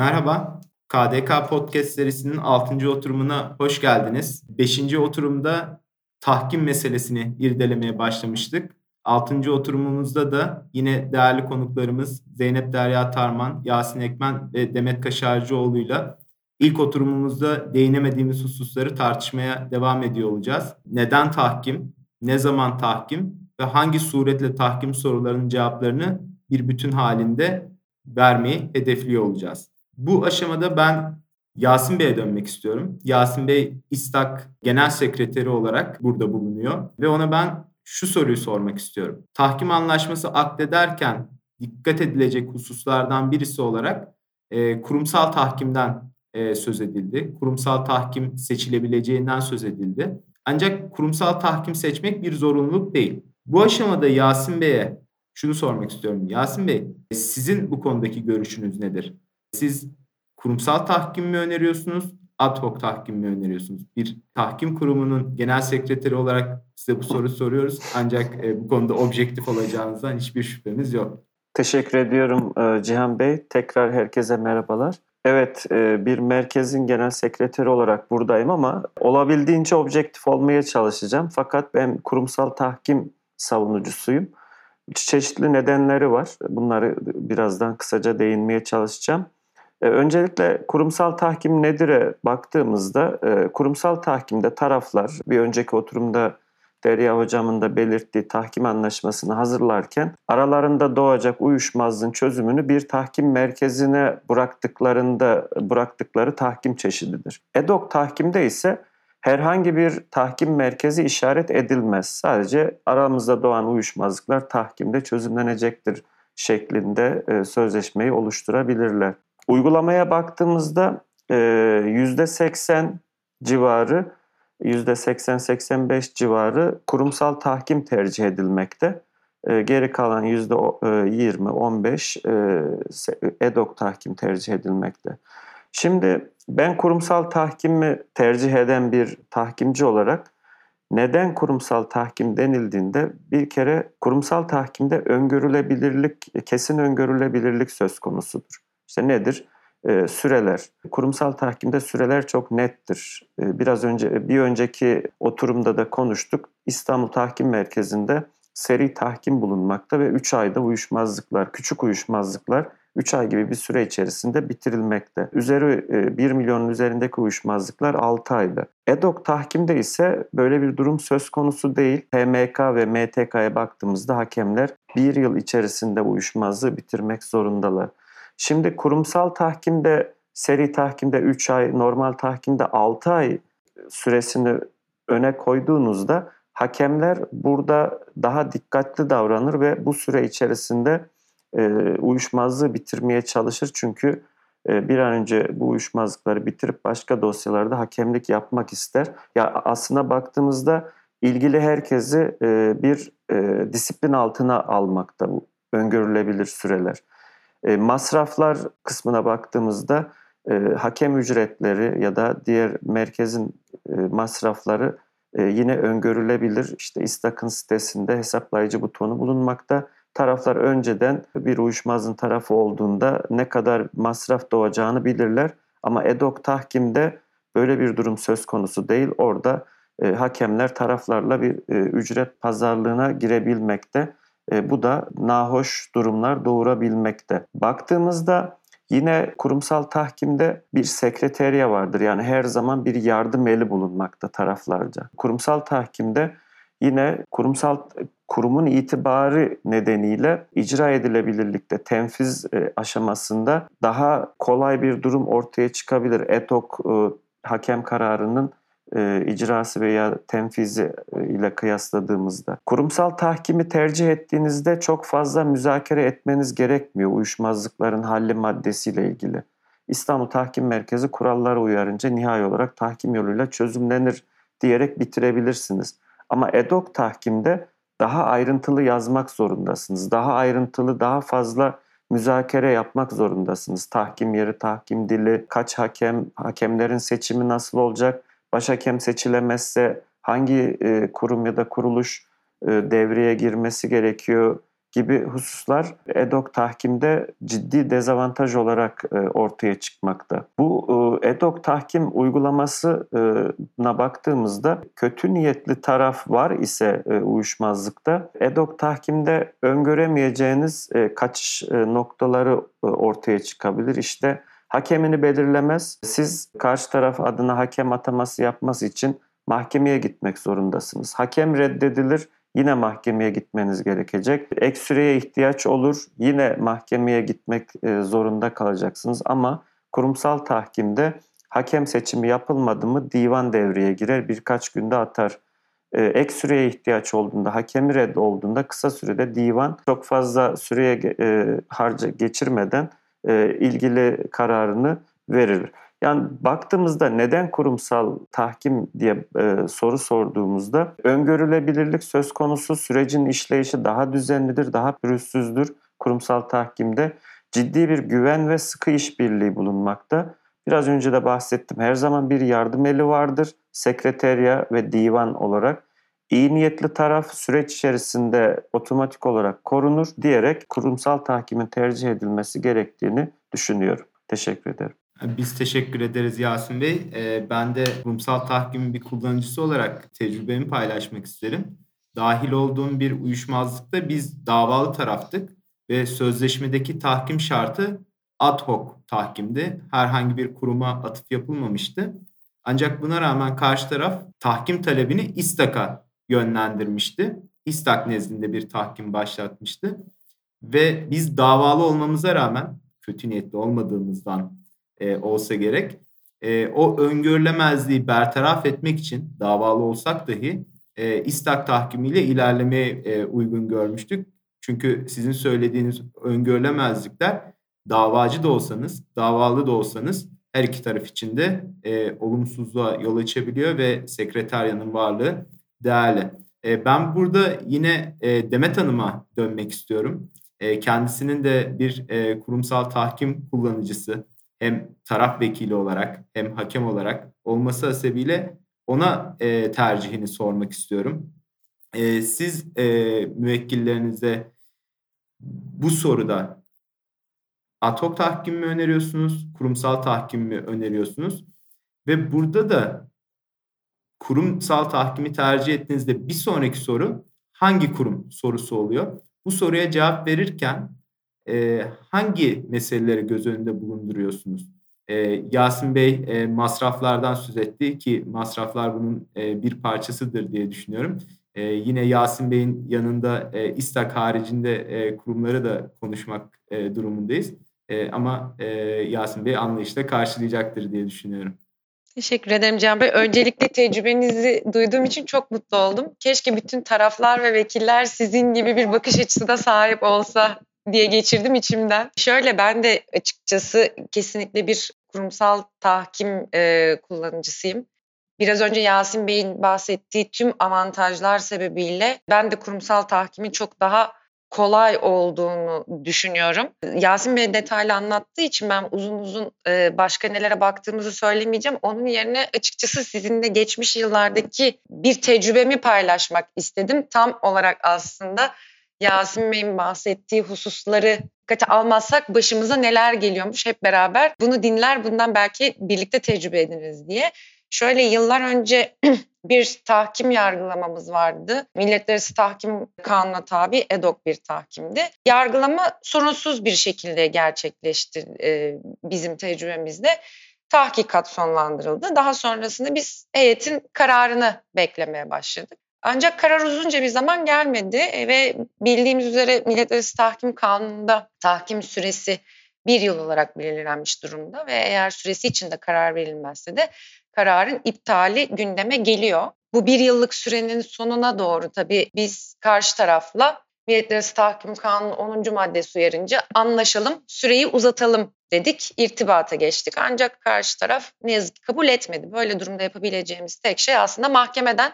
Merhaba, KDK Podcast serisinin 6. oturumuna hoş geldiniz. 5. oturumda tahkim meselesini irdelemeye başlamıştık. 6. oturumumuzda da yine değerli konuklarımız Zeynep Derya Tarman, Yasin Ekmen ve Demet Kaşarcıoğlu'yla ilk oturumumuzda değinemediğimiz hususları tartışmaya devam ediyor olacağız. Neden tahkim, ne zaman tahkim ve hangi suretle tahkim sorularının cevaplarını bir bütün halinde vermeyi hedefliyor olacağız. Bu aşamada ben Yasin Bey'e dönmek istiyorum. Yasin Bey İstak Genel Sekreteri olarak burada bulunuyor ve ona ben şu soruyu sormak istiyorum. Tahkim anlaşması akdederken dikkat edilecek hususlardan birisi olarak e, kurumsal tahkimden e, söz edildi. Kurumsal tahkim seçilebileceğinden söz edildi. Ancak kurumsal tahkim seçmek bir zorunluluk değil. Bu aşamada Yasin Bey'e şunu sormak istiyorum. Yasin Bey, sizin bu konudaki görüşünüz nedir? Siz kurumsal tahkim mi öneriyorsunuz, ad hoc tahkim mi öneriyorsunuz? Bir tahkim kurumunun genel sekreteri olarak size bu soru soruyoruz. Ancak e, bu konuda objektif olacağınızdan hiçbir şüphemiz yok. Teşekkür ediyorum e, Cihan Bey. Tekrar herkese merhabalar. Evet, e, bir merkezin genel sekreteri olarak buradayım ama olabildiğince objektif olmaya çalışacağım. Fakat ben kurumsal tahkim savunucusuyum. Çeşitli nedenleri var. Bunları birazdan kısaca değinmeye çalışacağım. E, öncelikle kurumsal tahkim nedir'e baktığımızda e, kurumsal tahkimde taraflar bir önceki oturumda Derya Hocam'ın da belirttiği tahkim anlaşmasını hazırlarken aralarında doğacak uyuşmazlığın çözümünü bir tahkim merkezine bıraktıklarında bıraktıkları tahkim çeşididir. EDOK tahkimde ise herhangi bir tahkim merkezi işaret edilmez. Sadece aramızda doğan uyuşmazlıklar tahkimde çözümlenecektir şeklinde e, sözleşmeyi oluşturabilirler. Uygulamaya baktığımızda %80 civarı, %80-85 civarı kurumsal tahkim tercih edilmekte. Geri kalan %20-15 EDOK tahkim tercih edilmekte. Şimdi ben kurumsal tahkimi tercih eden bir tahkimci olarak neden kurumsal tahkim denildiğinde bir kere kurumsal tahkimde öngörülebilirlik, kesin öngörülebilirlik söz konusudur. İşte nedir? E, süreler. Kurumsal tahkimde süreler çok nettir. E, biraz önce bir önceki oturumda da konuştuk. İstanbul Tahkim Merkezi'nde seri tahkim bulunmakta ve 3 ayda uyuşmazlıklar, küçük uyuşmazlıklar 3 ay gibi bir süre içerisinde bitirilmekte. Üzeri 1 e, milyonun üzerindeki uyuşmazlıklar 6 ayda. EDOK tahkimde ise böyle bir durum söz konusu değil. HMK ve MTK'ya baktığımızda hakemler 1 yıl içerisinde uyuşmazlığı bitirmek zorundalar. Şimdi kurumsal tahkimde, seri tahkimde 3 ay, normal tahkimde 6 ay süresini öne koyduğunuzda hakemler burada daha dikkatli davranır ve bu süre içerisinde e, uyuşmazlığı bitirmeye çalışır. Çünkü e, bir an önce bu uyuşmazlıkları bitirip başka dosyalarda hakemlik yapmak ister. Ya aslına baktığımızda ilgili herkesi e, bir e, disiplin altına almakta bu öngörülebilir süreler. E, masraflar kısmına baktığımızda e, hakem ücretleri ya da diğer merkezin e, masrafları e, yine öngörülebilir. İşte İstak'ın sitesinde hesaplayıcı butonu bulunmakta. Taraflar önceden bir uyuşmazlığın tarafı olduğunda ne kadar masraf doğacağını bilirler. Ama EDOK tahkimde böyle bir durum söz konusu değil. Orada e, hakemler taraflarla bir e, ücret pazarlığına girebilmekte e, bu da nahoş durumlar doğurabilmekte. Baktığımızda yine kurumsal tahkimde bir sekreteriya vardır. Yani her zaman bir yardım eli bulunmakta taraflarca. Kurumsal tahkimde yine kurumsal kurumun itibarı nedeniyle icra edilebilirlikte tenfiz e, aşamasında daha kolay bir durum ortaya çıkabilir. ETOK e, hakem kararının e, icrası veya tenfizi e, ile kıyasladığımızda. Kurumsal tahkimi tercih ettiğinizde çok fazla müzakere etmeniz gerekmiyor uyuşmazlıkların halli maddesiyle ilgili. İstanbul Tahkim Merkezi kurallara uyarınca nihai olarak tahkim yoluyla çözümlenir diyerek bitirebilirsiniz. Ama EDOK tahkimde daha ayrıntılı yazmak zorundasınız. Daha ayrıntılı, daha fazla müzakere yapmak zorundasınız. Tahkim yeri, tahkim dili, kaç hakem, hakemlerin seçimi nasıl olacak, başhakem seçilemezse hangi e, kurum ya da kuruluş e, devreye girmesi gerekiyor? gibi hususlar EDOK tahkimde ciddi dezavantaj olarak e, ortaya çıkmakta. Bu e, EDOK tahkim uygulamasına baktığımızda kötü niyetli taraf var ise e, uyuşmazlıkta EDOK tahkimde öngöremeyeceğiniz kaçış noktaları ortaya çıkabilir. İşte hakemini belirlemez. Siz karşı taraf adına hakem ataması yapması için mahkemeye gitmek zorundasınız. Hakem reddedilir yine mahkemeye gitmeniz gerekecek. Ek süreye ihtiyaç olur. Yine mahkemeye gitmek e, zorunda kalacaksınız ama kurumsal tahkimde hakem seçimi yapılmadı mı divan devreye girer. Birkaç günde atar. E, ek süreye ihtiyaç olduğunda, hakemi red olduğunda kısa sürede divan çok fazla süreye e, harca geçirmeden ilgili kararını verir. Yani baktığımızda neden kurumsal tahkim diye e, soru sorduğumuzda öngörülebilirlik söz konusu sürecin işleyişi daha düzenlidir, daha pürüzsüzdür kurumsal tahkimde. Ciddi bir güven ve sıkı işbirliği bulunmakta. Biraz önce de bahsettim. Her zaman bir yardım eli vardır. Sekreterya ve divan olarak. İyi niyetli taraf süreç içerisinde otomatik olarak korunur diyerek kurumsal tahkimin tercih edilmesi gerektiğini düşünüyorum. Teşekkür ederim. Biz teşekkür ederiz Yasin Bey. Ee, ben de kurumsal tahkimin bir kullanıcısı olarak tecrübemi paylaşmak isterim. Dahil olduğum bir uyuşmazlıkta biz davalı taraftık ve sözleşmedeki tahkim şartı ad hoc tahkimdi. Herhangi bir kuruma atıf yapılmamıştı. Ancak buna rağmen karşı taraf tahkim talebini İSTAK'a yönlendirmişti. İSTAK nezdinde bir tahkim başlatmıştı. Ve biz davalı olmamıza rağmen kötü niyetli olmadığımızdan e, olsa gerek. E, o öngörülemezliği bertaraf etmek için davalı olsak dahi e, istak tahkimiyle ilerlemeye e, uygun görmüştük. Çünkü sizin söylediğiniz öngörülemezlikler davacı da olsanız, davalı da olsanız her iki taraf için de e, olumsuzluğa yol açabiliyor ve sekreteryanın varlığı değerli. E, ben burada yine e, Demet Hanım'a dönmek istiyorum. E, kendisinin de bir e, kurumsal tahkim kullanıcısı, hem taraf vekili olarak hem hakem olarak olması hasebiyle ona e, tercihini sormak istiyorum. E, siz e, müvekkillerinize bu soruda ad hoc tahkim mi öneriyorsunuz, kurumsal tahkim mi öneriyorsunuz? Ve burada da kurumsal tahkimi tercih ettiğinizde bir sonraki soru hangi kurum sorusu oluyor? Bu soruya cevap verirken e, hangi meseleleri göz önünde bulunduruyorsunuz? E, Yasin Bey e, masraflardan söz etti ki masraflar bunun e, bir parçasıdır diye düşünüyorum. E, yine Yasin Bey'in yanında e, İSTAK haricinde e, kurumları da konuşmak e, durumundayız. E, ama e, Yasin Bey anlayışla karşılayacaktır diye düşünüyorum. Teşekkür ederim Can Bey. Öncelikle tecrübenizi duyduğum için çok mutlu oldum. Keşke bütün taraflar ve vekiller sizin gibi bir bakış açısına sahip olsa diye geçirdim içimden. Şöyle ben de açıkçası kesinlikle bir kurumsal tahkim e, kullanıcısıyım. Biraz önce Yasin Bey'in bahsettiği tüm avantajlar sebebiyle ben de kurumsal tahkimin çok daha kolay olduğunu düşünüyorum. Yasin Bey detaylı anlattığı için ben uzun uzun e, başka nelere baktığımızı söylemeyeceğim. Onun yerine açıkçası sizinle geçmiş yıllardaki bir tecrübemi paylaşmak istedim. Tam olarak aslında Yasin Bey'in bahsettiği hususları dikkate almazsak başımıza neler geliyormuş hep beraber bunu dinler bundan belki birlikte tecrübe ediniz diye. Şöyle yıllar önce bir tahkim yargılamamız vardı. Milletler Arası Tahkim Kanunu'na tabi EDOK bir tahkimdi. Yargılama sorunsuz bir şekilde gerçekleşti e, bizim tecrübemizde. Tahkikat sonlandırıldı. Daha sonrasında biz heyetin kararını beklemeye başladık. Ancak karar uzunca bir zaman gelmedi e, ve bildiğimiz üzere Millet Arası Tahkim Kanunu'nda tahkim süresi bir yıl olarak belirlenmiş durumda ve eğer süresi içinde karar verilmezse de kararın iptali gündeme geliyor. Bu bir yıllık sürenin sonuna doğru tabii biz karşı tarafla Millet Arası Tahkim Kanunu 10. maddesi uyarınca anlaşalım, süreyi uzatalım dedik, irtibata geçtik. Ancak karşı taraf ne yazık ki kabul etmedi. Böyle durumda yapabileceğimiz tek şey aslında mahkemeden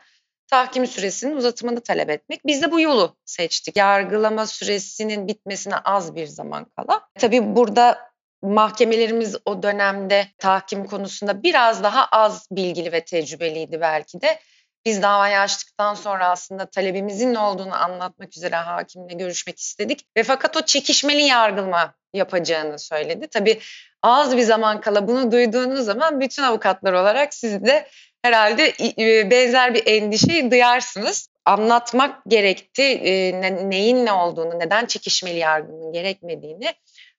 tahkim süresinin uzatımını talep etmek. Biz de bu yolu seçtik. Yargılama süresinin bitmesine az bir zaman kala. Tabii burada mahkemelerimiz o dönemde tahkim konusunda biraz daha az bilgili ve tecrübeliydi belki de. Biz davayı açtıktan sonra aslında talebimizin ne olduğunu anlatmak üzere hakimle görüşmek istedik. Ve fakat o çekişmeli yargılama yapacağını söyledi. Tabii az bir zaman kala bunu duyduğunuz zaman bütün avukatlar olarak siz de herhalde benzer bir endişeyi duyarsınız. Anlatmak gerekti e, neyin ne olduğunu, neden çekişmeli yargının gerekmediğini.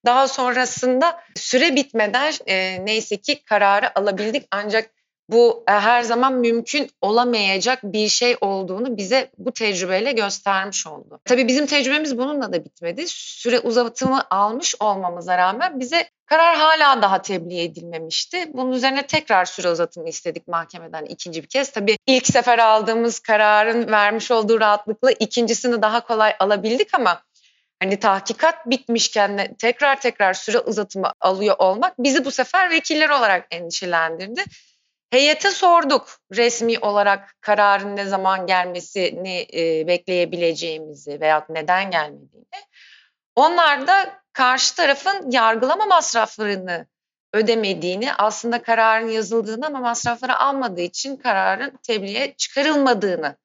Daha sonrasında süre bitmeden e, neyse ki kararı alabildik ancak bu e, her zaman mümkün olamayacak bir şey olduğunu bize bu tecrübeyle göstermiş oldu. Tabii bizim tecrübemiz bununla da bitmedi. Süre uzatımı almış olmamıza rağmen bize karar hala daha tebliğ edilmemişti. Bunun üzerine tekrar süre uzatımı istedik mahkemeden ikinci bir kez. Tabii ilk sefer aldığımız kararın vermiş olduğu rahatlıkla ikincisini daha kolay alabildik ama hani tahkikat bitmişken tekrar tekrar süre uzatımı alıyor olmak bizi bu sefer vekiller olarak endişelendirdi. Heyete sorduk resmi olarak kararın ne zaman gelmesini e, bekleyebileceğimizi veya neden gelmediğini. Onlar da karşı tarafın yargılama masraflarını ödemediğini, aslında kararın yazıldığını ama masrafları almadığı için kararın tebliğe çıkarılmadığını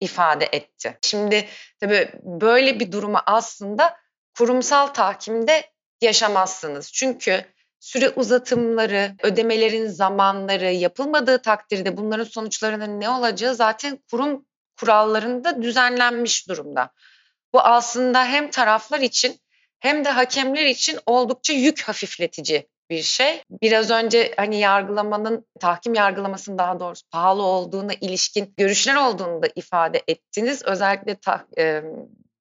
ifade etti. Şimdi tabii böyle bir durumu aslında kurumsal tahkimde yaşamazsınız. Çünkü süre uzatımları, ödemelerin zamanları yapılmadığı takdirde bunların sonuçlarının ne olacağı zaten kurum kurallarında düzenlenmiş durumda. Bu aslında hem taraflar için hem de hakemler için oldukça yük hafifletici bir şey. Biraz önce hani yargılamanın, tahkim yargılamasının daha doğrusu pahalı olduğuna ilişkin görüşler olduğunu da ifade ettiniz. Özellikle ta, e,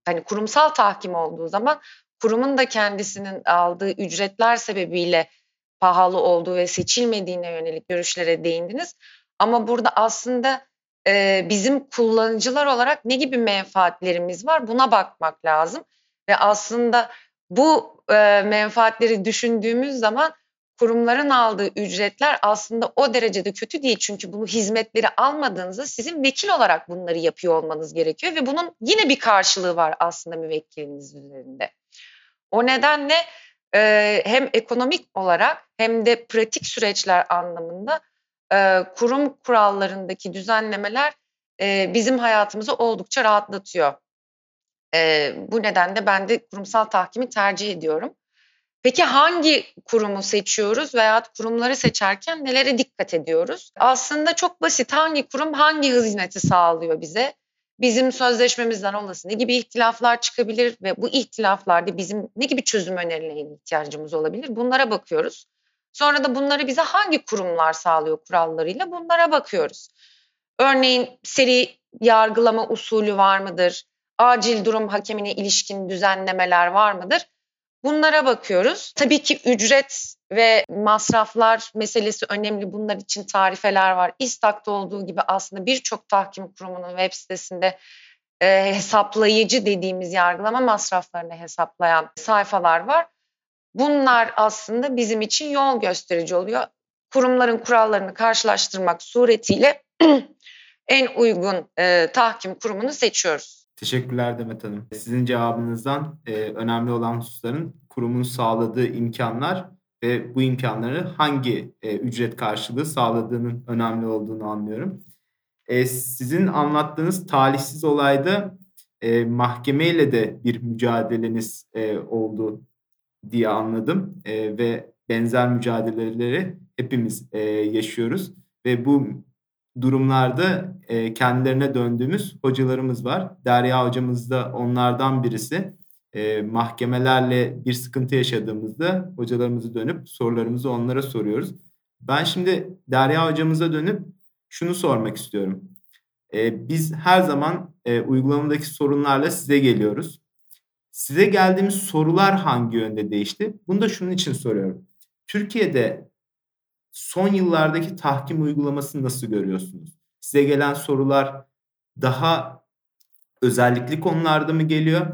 hani kurumsal tahkim olduğu zaman kurumun da kendisinin aldığı ücretler sebebiyle pahalı olduğu ve seçilmediğine yönelik görüşlere değindiniz. Ama burada aslında e, bizim kullanıcılar olarak ne gibi menfaatlerimiz var buna bakmak lazım. Ve aslında bu e, menfaatleri düşündüğümüz zaman kurumların aldığı ücretler aslında o derecede kötü değil. Çünkü bunu hizmetleri almadığınızda sizin vekil olarak bunları yapıyor olmanız gerekiyor ve bunun yine bir karşılığı var aslında müvekkiliniz üzerinde. O nedenle e, hem ekonomik olarak hem de pratik süreçler anlamında e, kurum kurallarındaki düzenlemeler e, bizim hayatımızı oldukça rahatlatıyor. E, bu nedenle ben de kurumsal tahkimi tercih ediyorum. Peki hangi kurumu seçiyoruz veya kurumları seçerken nelere dikkat ediyoruz? Aslında çok basit hangi kurum hangi hizmeti sağlıyor bize? Bizim sözleşmemizden olası ne gibi ihtilaflar çıkabilir ve bu ihtilaflarda bizim ne gibi çözüm önerilerine ihtiyacımız olabilir? Bunlara bakıyoruz. Sonra da bunları bize hangi kurumlar sağlıyor kurallarıyla bunlara bakıyoruz. Örneğin seri yargılama usulü var mıdır? Acil durum hakemine ilişkin düzenlemeler var mıdır? Bunlara bakıyoruz. Tabii ki ücret ve masraflar meselesi önemli. Bunlar için tarifeler var. İstak'ta olduğu gibi aslında birçok tahkim kurumunun web sitesinde e, hesaplayıcı dediğimiz yargılama masraflarını hesaplayan sayfalar var. Bunlar aslında bizim için yol gösterici oluyor. Kurumların kurallarını karşılaştırmak suretiyle en uygun e, tahkim kurumunu seçiyoruz. Teşekkürler Demet Hanım. Sizin cevabınızdan e, önemli olan hususların kurumun sağladığı imkanlar ve bu imkanları hangi e, ücret karşılığı sağladığının önemli olduğunu anlıyorum. E, sizin anlattığınız talihsiz olayda e, mahkemeyle de bir mücadeleniz e, oldu diye anladım e, ve benzer mücadeleleri hepimiz e, yaşıyoruz ve bu durumlarda e, kendilerine döndüğümüz hocalarımız var. Derya hocamız da onlardan birisi. E, mahkemelerle bir sıkıntı yaşadığımızda hocalarımızı dönüp sorularımızı onlara soruyoruz. Ben şimdi Derya hocamıza dönüp şunu sormak istiyorum. E, biz her zaman e, uygulamadaki sorunlarla size geliyoruz. Size geldiğimiz sorular hangi yönde değişti? Bunu da şunun için soruyorum. Türkiye'de son yıllardaki tahkim uygulamasını nasıl görüyorsunuz? Size gelen sorular daha özellikli konularda mı geliyor?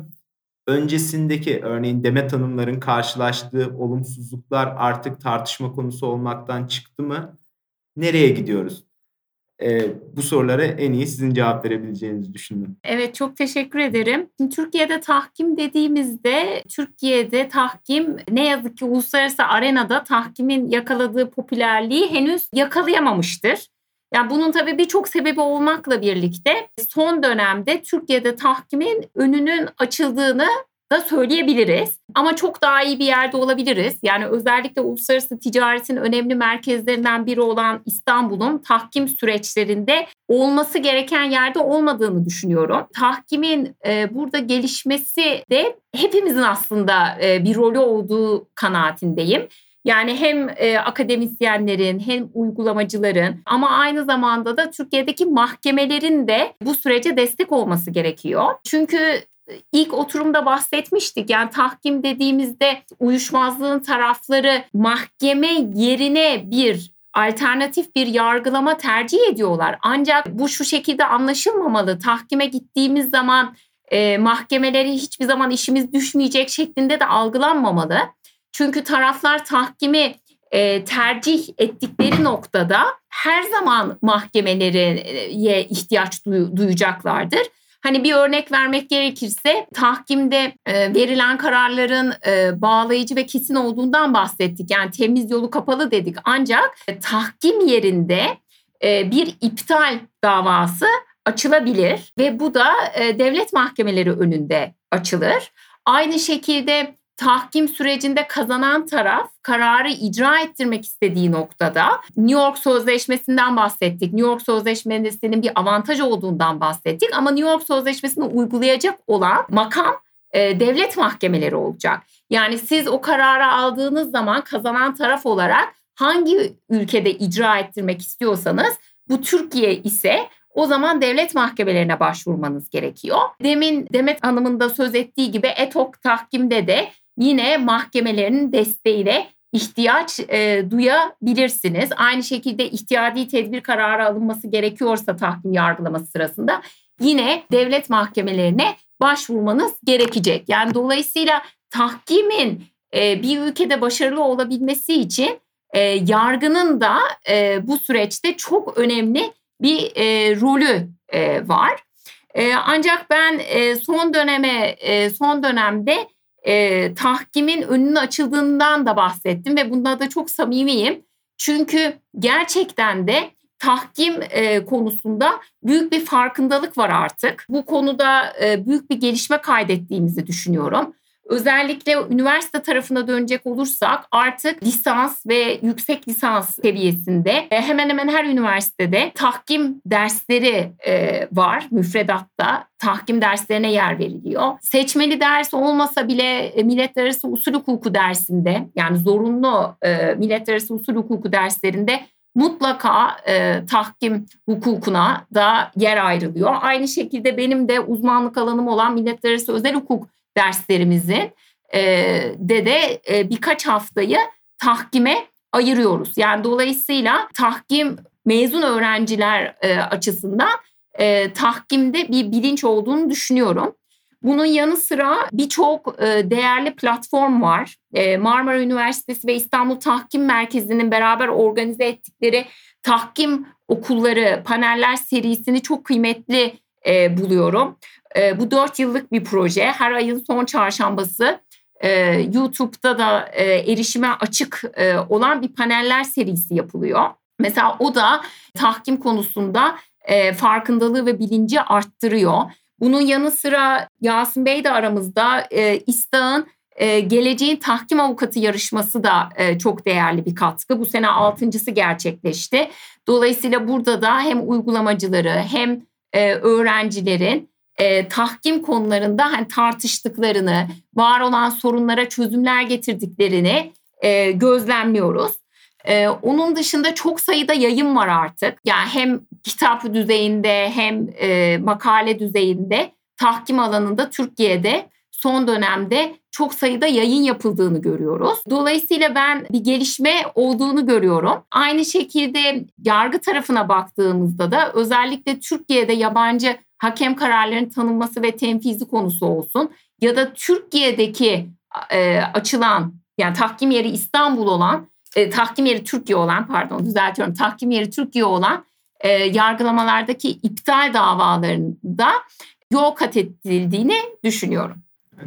Öncesindeki örneğin Demet Hanımların karşılaştığı olumsuzluklar artık tartışma konusu olmaktan çıktı mı? Nereye gidiyoruz? E, bu sorulara en iyi sizin cevap verebileceğinizi düşündüm. Evet çok teşekkür ederim. Şimdi Türkiye'de tahkim dediğimizde Türkiye'de tahkim ne yazık ki uluslararası arenada tahkimin yakaladığı popülerliği henüz yakalayamamıştır. Yani bunun tabii birçok sebebi olmakla birlikte son dönemde Türkiye'de tahkimin önünün açıldığını da söyleyebiliriz. Ama çok daha iyi bir yerde olabiliriz. Yani özellikle uluslararası ticaretin önemli merkezlerinden biri olan İstanbul'un tahkim süreçlerinde olması gereken yerde olmadığını düşünüyorum. Tahkimin e, burada gelişmesi de hepimizin aslında e, bir rolü olduğu kanaatindeyim. Yani hem e, akademisyenlerin hem uygulamacıların ama aynı zamanda da Türkiye'deki mahkemelerin de bu sürece destek olması gerekiyor. Çünkü ilk oturumda bahsetmiştik. Yani tahkim dediğimizde uyuşmazlığın tarafları mahkeme yerine bir alternatif bir yargılama tercih ediyorlar. Ancak bu şu şekilde anlaşılmamalı. Tahkime gittiğimiz zaman e, mahkemeleri hiçbir zaman işimiz düşmeyecek şeklinde de algılanmamalı. Çünkü taraflar tahkimi e, tercih ettikleri noktada her zaman mahkemelere ihtiyaç duy, duyacaklardır. Hani bir örnek vermek gerekirse tahkimde e, verilen kararların e, bağlayıcı ve kesin olduğundan bahsettik. Yani temiz yolu kapalı dedik. Ancak e, tahkim yerinde e, bir iptal davası açılabilir ve bu da e, devlet mahkemeleri önünde açılır. Aynı şekilde tahkim sürecinde kazanan taraf kararı icra ettirmek istediği noktada New York Sözleşmesi'nden bahsettik. New York Sözleşmesi'nin bir avantaj olduğundan bahsettik ama New York Sözleşmesi'ni uygulayacak olan makam e, devlet mahkemeleri olacak. Yani siz o kararı aldığınız zaman kazanan taraf olarak hangi ülkede icra ettirmek istiyorsanız bu Türkiye ise o zaman devlet mahkemelerine başvurmanız gerekiyor. Demin Demet Hanım'ın da söz ettiği gibi ETOK tahkimde de yine mahkemelerin desteğiyle ihtiyaç e, duyabilirsiniz. Aynı şekilde ihtiyadi tedbir kararı alınması gerekiyorsa tahkim yargılaması sırasında yine devlet mahkemelerine başvurmanız gerekecek. Yani dolayısıyla tahkimin e, bir ülkede başarılı olabilmesi için e, yargının da e, bu süreçte çok önemli bir e, rolü e, var. E, ancak ben e, son döneme e, son dönemde e, tahkimin önünün açıldığından da bahsettim ve bunda da çok samimiyim. Çünkü gerçekten de tahkim e, konusunda büyük bir farkındalık var artık. Bu konuda e, büyük bir gelişme kaydettiğimizi düşünüyorum. Özellikle üniversite tarafına dönecek olursak artık lisans ve yüksek lisans seviyesinde e, hemen hemen her üniversitede tahkim dersleri e, var müfredatta. Tahkim derslerine yer veriliyor. Seçmeli ders olmasa bile e, milletler arası usul hukuku dersinde yani zorunlu milletler arası usul hukuku derslerinde mutlaka e, tahkim hukukuna da yer ayrılıyor. Aynı şekilde benim de uzmanlık alanım olan milletler arası özel hukuk derslerimizin de de e, birkaç haftayı tahkime ayırıyoruz. Yani dolayısıyla tahkim mezun öğrenciler açısından tahkimde bir bilinç olduğunu düşünüyorum. Bunun yanı sıra birçok değerli platform var. Marmara Üniversitesi ve İstanbul Tahkim Merkezi'nin beraber organize ettikleri tahkim okulları paneller serisini çok kıymetli buluyorum. E, bu dört yıllık bir proje. Her ayın son çarşambası e, YouTube'da da e, erişime açık e, olan bir paneller serisi yapılıyor. Mesela o da tahkim konusunda e, farkındalığı ve bilinci arttırıyor. Bunun yanı sıra Yasin Bey de aramızda e, İstağ'ın e, geleceğin tahkim avukatı yarışması da e, çok değerli bir katkı. Bu sene altıncısı gerçekleşti. Dolayısıyla burada da hem uygulamacıları hem e, öğrencilerin e, tahkim konularında hani tartıştıklarını, var olan sorunlara çözümler getirdiklerini e, gözlemliyoruz. E, onun dışında çok sayıda yayın var artık. Yani hem kitap düzeyinde hem e, makale düzeyinde tahkim alanında Türkiye'de son dönemde çok sayıda yayın yapıldığını görüyoruz. Dolayısıyla ben bir gelişme olduğunu görüyorum. Aynı şekilde yargı tarafına baktığımızda da özellikle Türkiye'de yabancı hakem kararlarının tanınması ve tenfizi konusu olsun ya da Türkiye'deki e, açılan yani tahkim yeri İstanbul olan e, tahkim yeri Türkiye olan pardon düzeltiyorum tahkim yeri Türkiye olan e, yargılamalardaki iptal davalarında yol kat edildiğini düşünüyorum.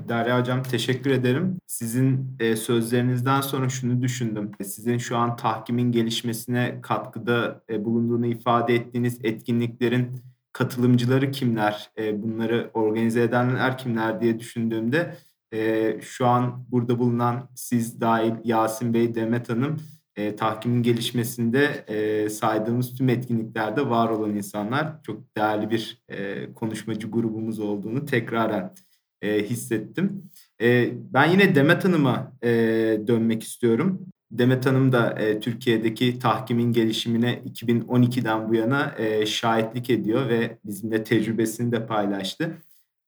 Derya Hocam teşekkür ederim. Sizin e, sözlerinizden sonra şunu düşündüm. Sizin şu an tahkimin gelişmesine katkıda e, bulunduğunu ifade ettiğiniz etkinliklerin katılımcıları kimler, e, bunları organize edenler kimler diye düşündüğümde e, şu an burada bulunan siz dahil Yasin Bey, Demet Hanım e, tahkimin gelişmesinde e, saydığımız tüm etkinliklerde var olan insanlar. Çok değerli bir e, konuşmacı grubumuz olduğunu tekraren e, hissettim. E, ben yine Demet Hanım'a e, dönmek istiyorum. Demet Hanım da e, Türkiye'deki tahkimin gelişimine 2012'den bu yana e, şahitlik ediyor ve bizimle tecrübesini de paylaştı.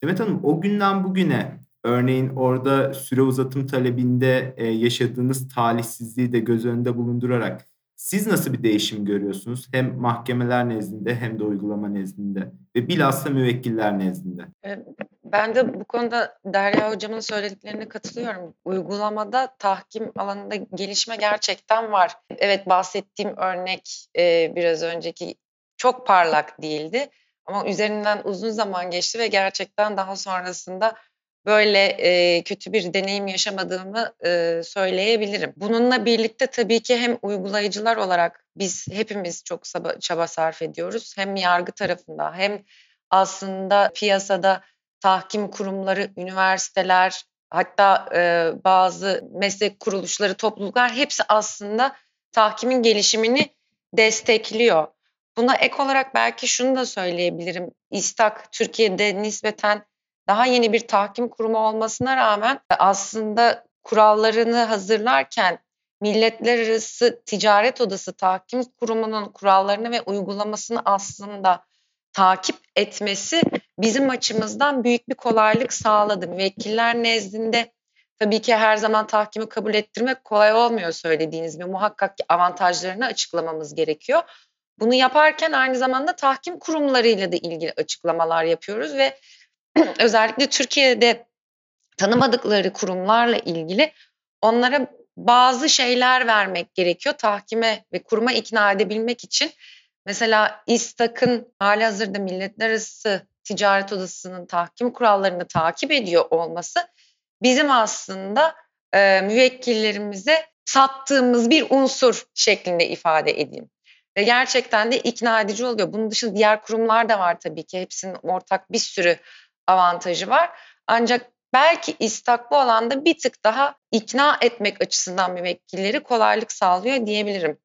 Demet Hanım o günden bugüne örneğin orada süre uzatım talebinde e, yaşadığınız talihsizliği de göz önünde bulundurarak siz nasıl bir değişim görüyorsunuz? Hem mahkemeler nezdinde hem de uygulama nezdinde ve bilhassa müvekkiller nezdinde. Ben de bu konuda Derya Hocam'ın söylediklerine katılıyorum. Uygulamada tahkim alanında gelişme gerçekten var. Evet bahsettiğim örnek biraz önceki çok parlak değildi. Ama üzerinden uzun zaman geçti ve gerçekten daha sonrasında böyle e, kötü bir deneyim yaşamadığımı e, söyleyebilirim. Bununla birlikte tabii ki hem uygulayıcılar olarak biz hepimiz çok çaba sarf ediyoruz. Hem yargı tarafında hem aslında piyasada tahkim kurumları, üniversiteler, hatta e, bazı meslek kuruluşları, topluluklar hepsi aslında tahkimin gelişimini destekliyor. Buna ek olarak belki şunu da söyleyebilirim. İstak Türkiye'de nispeten daha yeni bir tahkim kurumu olmasına rağmen aslında kurallarını hazırlarken Milletler Arası Ticaret Odası Tahkim Kurumu'nun kurallarını ve uygulamasını aslında takip etmesi bizim açımızdan büyük bir kolaylık sağladı. Müvekkiller nezdinde tabii ki her zaman tahkimi kabul ettirmek kolay olmuyor söylediğiniz gibi. Muhakkak ki avantajlarını açıklamamız gerekiyor. Bunu yaparken aynı zamanda tahkim kurumlarıyla da ilgili açıklamalar yapıyoruz ve özellikle Türkiye'de tanımadıkları kurumlarla ilgili onlara bazı şeyler vermek gerekiyor tahkime ve kuruma ikna edebilmek için. Mesela İSTAK'ın hali hazırda Milletler Arası Ticaret Odası'nın tahkim kurallarını takip ediyor olması bizim aslında e, müvekkillerimize sattığımız bir unsur şeklinde ifade edeyim. Ve gerçekten de ikna edici oluyor. Bunun dışında diğer kurumlar da var tabii ki. Hepsinin ortak bir sürü avantajı var. Ancak belki İSTAK bu alanda bir tık daha ikna etmek açısından müvekkilleri kolaylık sağlıyor diyebilirim.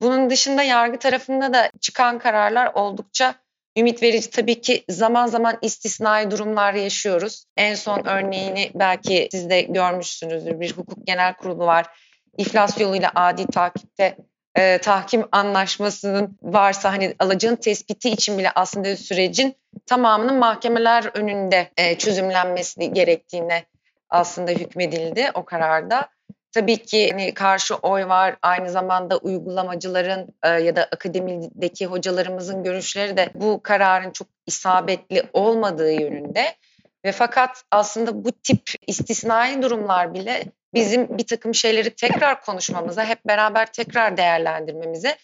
Bunun dışında yargı tarafında da çıkan kararlar oldukça ümit verici. Tabii ki zaman zaman istisnai durumlar yaşıyoruz. En son örneğini belki siz de görmüşsünüzdür. Bir hukuk genel kurulu var. İflas yoluyla adi takipte e, tahkim anlaşmasının varsa hani alacağın tespiti için bile aslında sürecin tamamının mahkemeler önünde e, çözümlenmesi gerektiğine aslında hükmedildi o kararda. Tabii ki hani karşı oy var. Aynı zamanda uygulamacıların e, ya da akademideki hocalarımızın görüşleri de bu kararın çok isabetli olmadığı yönünde. Ve fakat aslında bu tip istisnai durumlar bile bizim bir takım şeyleri tekrar konuşmamıza, hep beraber tekrar değerlendirmemize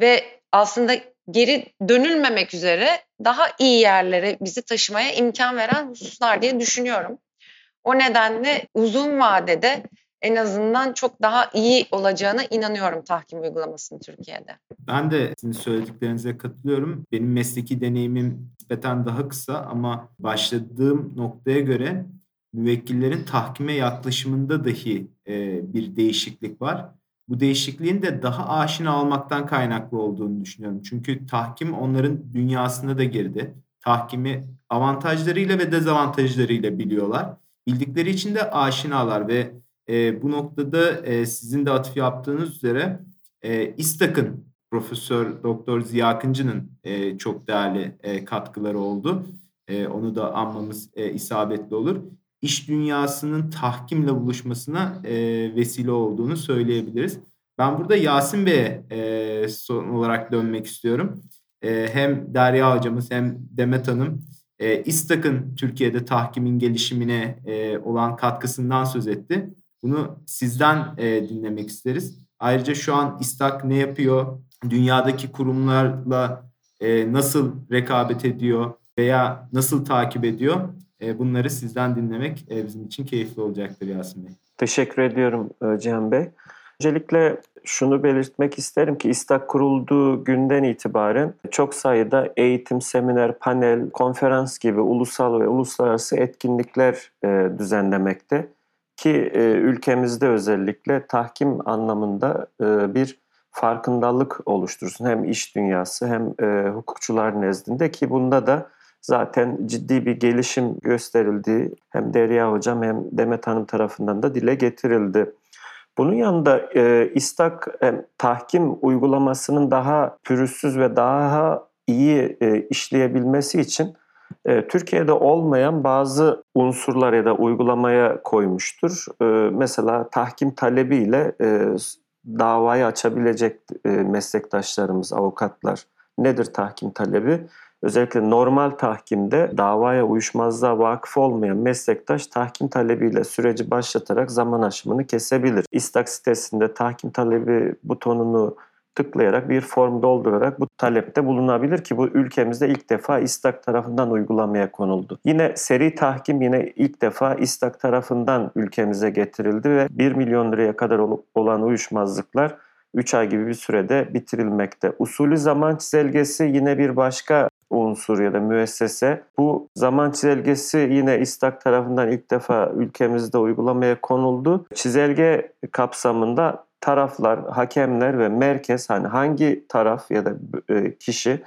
ve aslında geri dönülmemek üzere daha iyi yerlere bizi taşımaya imkan veren hususlar diye düşünüyorum. O nedenle uzun vadede en azından çok daha iyi olacağına inanıyorum tahkim uygulamasının Türkiye'de. Ben de sizin söylediklerinize katılıyorum. Benim mesleki deneyimim nispeten daha kısa ama başladığım noktaya göre müvekkillerin tahkime yaklaşımında dahi e, bir değişiklik var. Bu değişikliğin de daha aşina olmaktan kaynaklı olduğunu düşünüyorum. Çünkü tahkim onların dünyasında da girdi. Tahkimi avantajlarıyla ve dezavantajlarıyla biliyorlar. Bildikleri için de aşinalar ve e, bu noktada e, sizin de atıf yaptığınız üzere e, İSTAK'ın Profesör Doktor Ziya Akıncı'nın e, çok değerli e, katkıları oldu. E, onu da anmamız e, isabetli olur. İş dünyasının tahkimle buluşmasına e, vesile olduğunu söyleyebiliriz. Ben burada Yasin Bey'e e, son olarak dönmek istiyorum. E, hem Derya hocamız hem Demet Hanım e, İSTAK'ın Türkiye'de tahkimin gelişimine e, olan katkısından söz etti. Bunu sizden e, dinlemek isteriz. Ayrıca şu an İSTAK ne yapıyor? Dünyadaki kurumlarla e, nasıl rekabet ediyor veya nasıl takip ediyor? E, bunları sizden dinlemek e, bizim için keyifli olacaktır Yasin Bey. Teşekkür ediyorum e, Cihan Bey. Öncelikle şunu belirtmek isterim ki İSTAK kurulduğu günden itibaren çok sayıda eğitim, seminer, panel, konferans gibi ulusal ve uluslararası etkinlikler e, düzenlemekte. Ki e, ülkemizde özellikle tahkim anlamında e, bir farkındalık oluştursun. Hem iş dünyası hem e, hukukçular nezdinde ki bunda da zaten ciddi bir gelişim gösterildi. Hem Derya Hocam hem Demet Hanım tarafından da dile getirildi. Bunun yanında e, İSTAK e, tahkim uygulamasının daha pürüzsüz ve daha iyi e, işleyebilmesi için Türkiye'de olmayan bazı unsurlar ya da uygulamaya koymuştur. E, mesela tahkim talebiyle e, davayı açabilecek e, meslektaşlarımız, avukatlar nedir tahkim talebi? Özellikle normal tahkimde davaya uyuşmazlığa vakıf olmayan meslektaş tahkim talebiyle süreci başlatarak zaman aşımını kesebilir. İstak sitesinde tahkim talebi butonunu tıklayarak bir form doldurarak bu talepte bulunabilir ki bu ülkemizde ilk defa İstak tarafından uygulamaya konuldu. Yine seri tahkim yine ilk defa İstak tarafından ülkemize getirildi ve 1 milyon liraya kadar olan uyuşmazlıklar 3 ay gibi bir sürede bitirilmekte. Usulü zaman çizelgesi yine bir başka unsur ya da müessese. Bu zaman çizelgesi yine İstak tarafından ilk defa ülkemizde uygulamaya konuldu. Çizelge kapsamında taraflar, hakemler ve merkez hani hangi taraf ya da e, kişi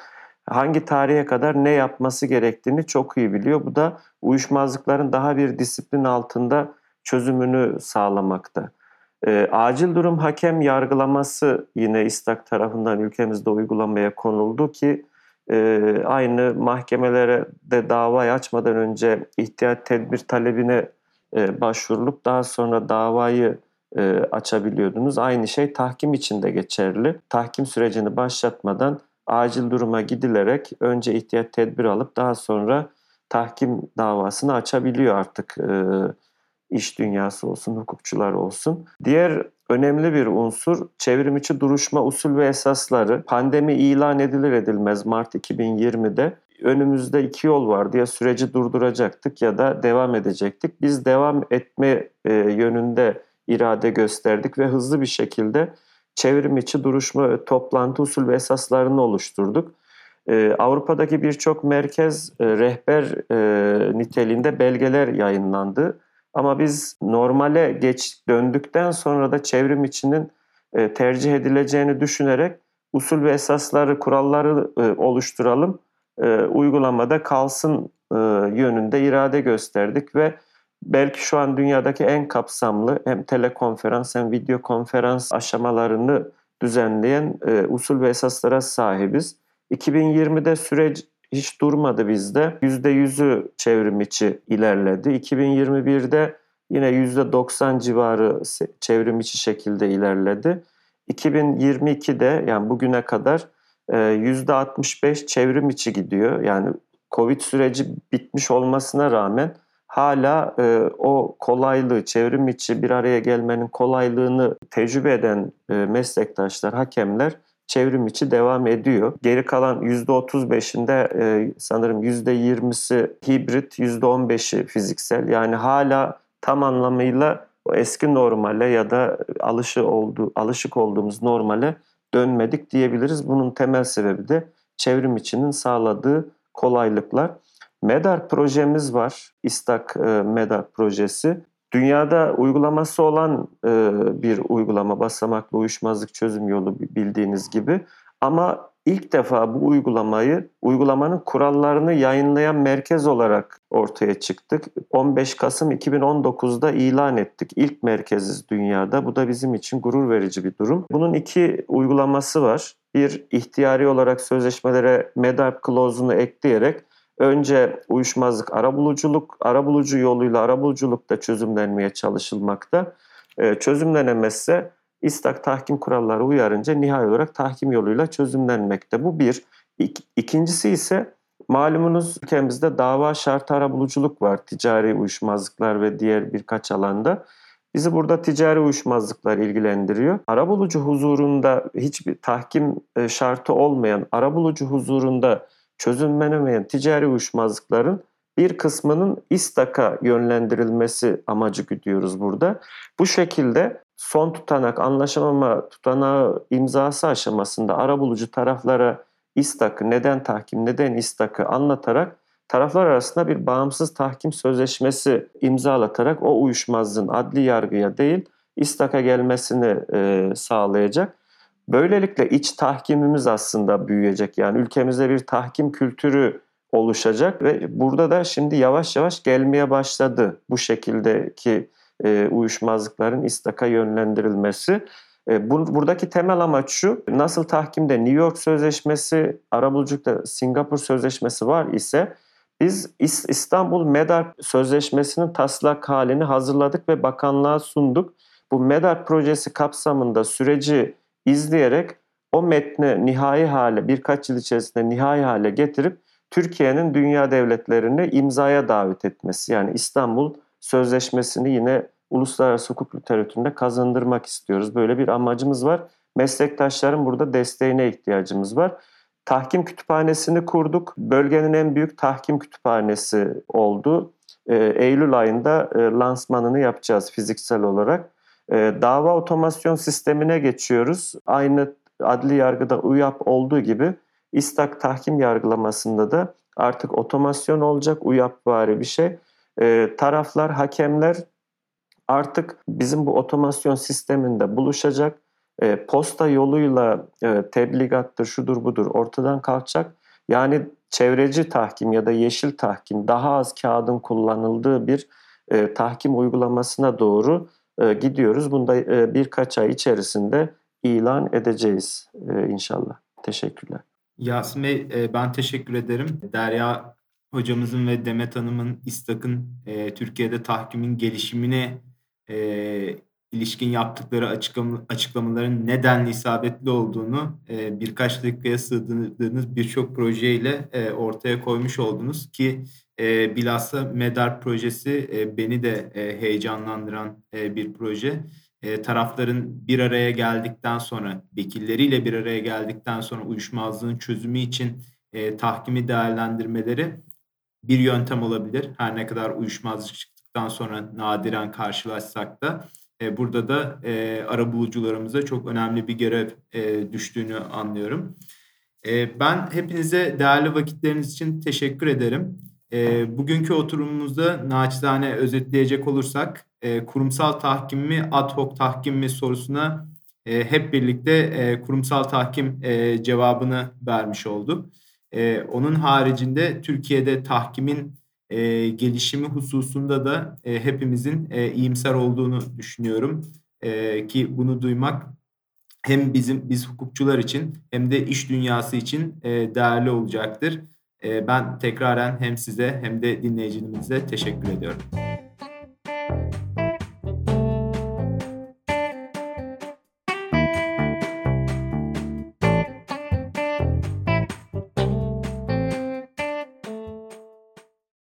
hangi tarihe kadar ne yapması gerektiğini çok iyi biliyor. Bu da uyuşmazlıkların daha bir disiplin altında çözümünü sağlamakta. E, acil durum hakem yargılaması yine İstak tarafından ülkemizde uygulamaya konuldu ki e, aynı mahkemelere de davayı açmadan önce ihtiyat tedbir talebine e, başvurulup daha sonra davayı e, açabiliyordunuz. Aynı şey tahkim için de geçerli. Tahkim sürecini başlatmadan acil duruma gidilerek önce ihtiyat tedbir alıp daha sonra tahkim davasını açabiliyor artık e, iş dünyası olsun, hukukçular olsun. Diğer önemli bir unsur çevrimiçi duruşma usul ve esasları. Pandemi ilan edilir edilmez Mart 2020'de önümüzde iki yol vardı. Ya süreci durduracaktık ya da devam edecektik. Biz devam etme e, yönünde irade gösterdik ve hızlı bir şekilde çevrim içi duruşma, toplantı usul ve esaslarını oluşturduk. Ee, Avrupa'daki birçok merkez e, rehber e, niteliğinde belgeler yayınlandı. Ama biz normale geç döndükten sonra da çevrim içinin e, tercih edileceğini düşünerek usul ve esasları, kuralları e, oluşturalım, uygulamada kalsın yönünde irade gösterdik ve belki şu an dünyadaki en kapsamlı hem telekonferans hem video konferans aşamalarını düzenleyen e, usul ve esaslara sahibiz. 2020'de süreç hiç durmadı bizde. %100'ü çevrim içi ilerledi. 2021'de yine %90 civarı çevrim içi şekilde ilerledi. 2022'de yani bugüne kadar %65 e, çevrim içi gidiyor. Yani Covid süreci bitmiş olmasına rağmen hala e, o kolaylığı, çevrim içi bir araya gelmenin kolaylığını tecrübe eden e, meslektaşlar, hakemler çevrim içi devam ediyor. Geri kalan %35'inde e, sanırım %20'si hibrit, %15'i fiziksel. Yani hala tam anlamıyla o eski normale ya da alışı oldu, alışık olduğumuz normale dönmedik diyebiliriz. Bunun temel sebebi de çevrim içinin sağladığı kolaylıklar. MEDAR projemiz var. İstak e, MEDAR projesi. Dünyada uygulaması olan e, bir uygulama basamaklı uyuşmazlık çözüm yolu bildiğiniz gibi. Ama ilk defa bu uygulamayı, uygulamanın kurallarını yayınlayan merkez olarak ortaya çıktık. 15 Kasım 2019'da ilan ettik. İlk merkeziz dünyada. Bu da bizim için gurur verici bir durum. Bunun iki uygulaması var. Bir ihtiyari olarak sözleşmelere MEDAR clause'unu ekleyerek önce uyuşmazlık arabuluculuk, arabulucu yoluyla arabuluculukta çözümlenmeye çalışılmakta. E, çözümlenemezse istak tahkim kuralları uyarınca nihai olarak tahkim yoluyla çözümlenmekte. Bu bir. İk, ikincisi ise malumunuz ülkemizde dava şartı arabuluculuk var. Ticari uyuşmazlıklar ve diğer birkaç alanda. Bizi burada ticari uyuşmazlıklar ilgilendiriyor. Arabulucu huzurunda hiçbir tahkim e, şartı olmayan arabulucu huzurunda çözümlenemeyen ticari uyuşmazlıkların bir kısmının İSTAK'a yönlendirilmesi amacı güdüyoruz burada. Bu şekilde son tutanak, anlaşamama tutanağı imzası aşamasında arabulucu taraflara İSTAK'ı, neden tahkim, neden İSTAK'ı anlatarak taraflar arasında bir bağımsız tahkim sözleşmesi imzalatarak o uyuşmazlığın adli yargıya değil İSTAK'a gelmesini e, sağlayacak. Böylelikle iç tahkimimiz aslında büyüyecek. Yani ülkemizde bir tahkim kültürü oluşacak ve burada da şimdi yavaş yavaş gelmeye başladı bu şekildeki e, uyuşmazlıkların istaka yönlendirilmesi. E, bu, buradaki temel amaç şu, nasıl tahkimde New York Sözleşmesi, Arabuluculukta Singapur Sözleşmesi var ise biz İstanbul MEDAR Sözleşmesi'nin taslak halini hazırladık ve bakanlığa sunduk. Bu MEDAR projesi kapsamında süreci izleyerek o metni nihai hale birkaç yıl içerisinde nihai hale getirip Türkiye'nin dünya devletlerini imzaya davet etmesi. Yani İstanbul Sözleşmesi'ni yine uluslararası hukuk literatüründe kazandırmak istiyoruz. Böyle bir amacımız var. Meslektaşların burada desteğine ihtiyacımız var. Tahkim kütüphanesini kurduk. Bölgenin en büyük tahkim kütüphanesi oldu. Ee, Eylül ayında e, lansmanını yapacağız fiziksel olarak. Ee, dava otomasyon sistemine geçiyoruz. Aynı adli yargıda UYAP olduğu gibi İstak tahkim yargılamasında da artık otomasyon olacak UYAP vari bir şey. Ee, taraflar, hakemler artık bizim bu otomasyon sisteminde buluşacak. E, posta yoluyla e, tebligattır, şudur budur ortadan kalkacak. Yani çevreci tahkim ya da yeşil tahkim daha az kağıdın kullanıldığı bir e, tahkim uygulamasına doğru e, gidiyoruz. Bunu da e, birkaç ay içerisinde ilan edeceğiz e, inşallah. Teşekkürler. Yasin Bey e, ben teşekkür ederim. Derya hocamızın ve Demet Hanım'ın İstak'ın e, Türkiye'de tahkimin gelişimine ilişkin yaptıkları açıklama, açıklamaların nedenli isabetli olduğunu e, birkaç dakikaya sığdırdığınız birçok projeyle e, ortaya koymuş oldunuz ki e, bilhassa MEDAR projesi e, beni de e, heyecanlandıran e, bir proje. E, tarafların bir araya geldikten sonra, vekilleriyle bir araya geldikten sonra uyuşmazlığın çözümü için e, tahkimi değerlendirmeleri bir yöntem olabilir. Her ne kadar uyuşmazlık çıktıktan sonra nadiren karşılaşsak da e, burada da e, ara bulucularımıza çok önemli bir görev e, düştüğünü anlıyorum. E, ben hepinize değerli vakitleriniz için teşekkür ederim. E, bugünkü oturumumuzda naçizane özetleyecek olursak e, kurumsal tahkim mi ad hoc tahkim mi sorusuna e, hep birlikte e, kurumsal tahkim e, cevabını vermiş olduk. E, onun haricinde Türkiye'de tahkimin e, gelişimi hususunda da e, hepimizin e, iyimser olduğunu düşünüyorum. E, ki bunu duymak hem bizim biz hukukçular için hem de iş dünyası için e, değerli olacaktır. E, ben tekraren hem size hem de dinleyicilerimize teşekkür ediyorum.